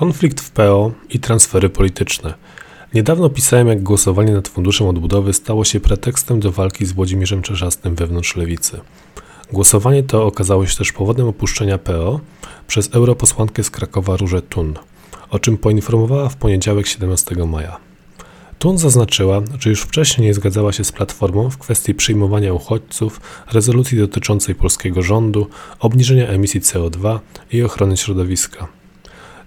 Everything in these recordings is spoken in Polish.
Konflikt w PO i transfery polityczne. Niedawno pisałem, jak głosowanie nad Funduszem Odbudowy stało się pretekstem do walki z Włodzimierzem Czerzastym wewnątrz lewicy. Głosowanie to okazało się też powodem opuszczenia PO przez europosłankę z Krakowa Różę Tun, o czym poinformowała w poniedziałek 17 maja. Tun zaznaczyła, że już wcześniej nie zgadzała się z Platformą w kwestii przyjmowania uchodźców, rezolucji dotyczącej polskiego rządu, obniżenia emisji CO2 i ochrony środowiska.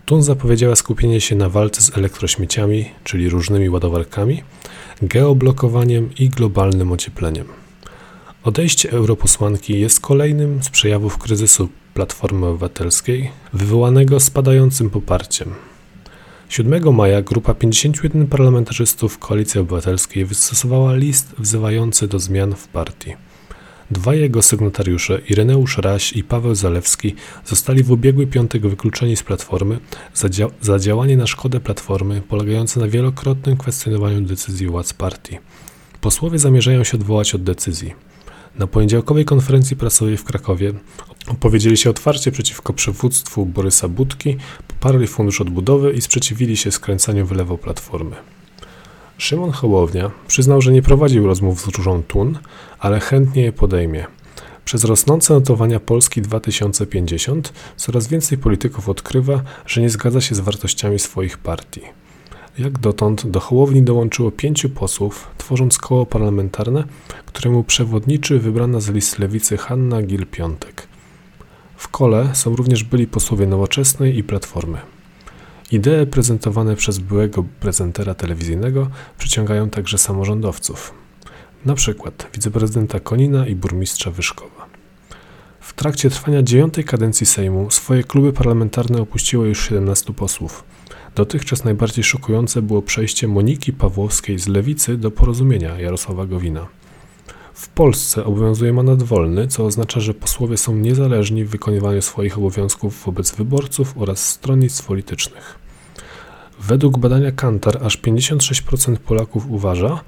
Tun zapowiedziała skupienie się na walce z elektrośmieciami, czyli różnymi ładowarkami, geoblokowaniem i globalnym ociepleniem. Odejście europosłanki jest kolejnym z przejawów kryzysu Platformy Obywatelskiej, wywołanego spadającym poparciem. 7 maja grupa 51 parlamentarzystów Koalicji Obywatelskiej wystosowała list wzywający do zmian w partii. Dwaj jego sygnatariusze, Ireneusz Raś i Paweł Zalewski, zostali w ubiegły piątek wykluczeni z Platformy za, dzia za działanie na szkodę Platformy polegające na wielokrotnym kwestionowaniu decyzji władz partii. Posłowie zamierzają się odwołać od decyzji. Na poniedziałkowej konferencji prasowej w Krakowie opowiedzieli się otwarcie przeciwko przywództwu Borysa Budki, poparli Fundusz Odbudowy i sprzeciwili się skręcaniu wylewu Platformy. Szymon Hołownia przyznał, że nie prowadził rozmów z Różą Tun, ale chętnie je podejmie. Przez rosnące notowania Polski 2050 coraz więcej polityków odkrywa, że nie zgadza się z wartościami swoich partii. Jak dotąd do Hołowni dołączyło pięciu posłów, tworząc koło parlamentarne, któremu przewodniczy wybrana z list lewicy Hanna Gil-Piątek. W kole są również byli posłowie Nowoczesnej i Platformy. Idee prezentowane przez byłego prezentera telewizyjnego przyciągają także samorządowców, na przykład wiceprezydenta Konina i burmistrza Wyszkowa. W trakcie trwania dziewiątej kadencji Sejmu swoje kluby parlamentarne opuściło już 17 posłów. Dotychczas najbardziej szokujące było przejście Moniki Pawłowskiej z Lewicy do porozumienia Jarosława Gowina. W Polsce obowiązuje mandat wolny, co oznacza, że posłowie są niezależni w wykonywaniu swoich obowiązków wobec wyborców oraz stronnictw politycznych. Według badania Kantar aż 56% Polaków uważa,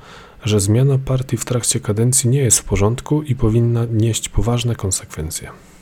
że zmiana partii w trakcie kadencji nie jest w porządku i powinna nieść poważne konsekwencje.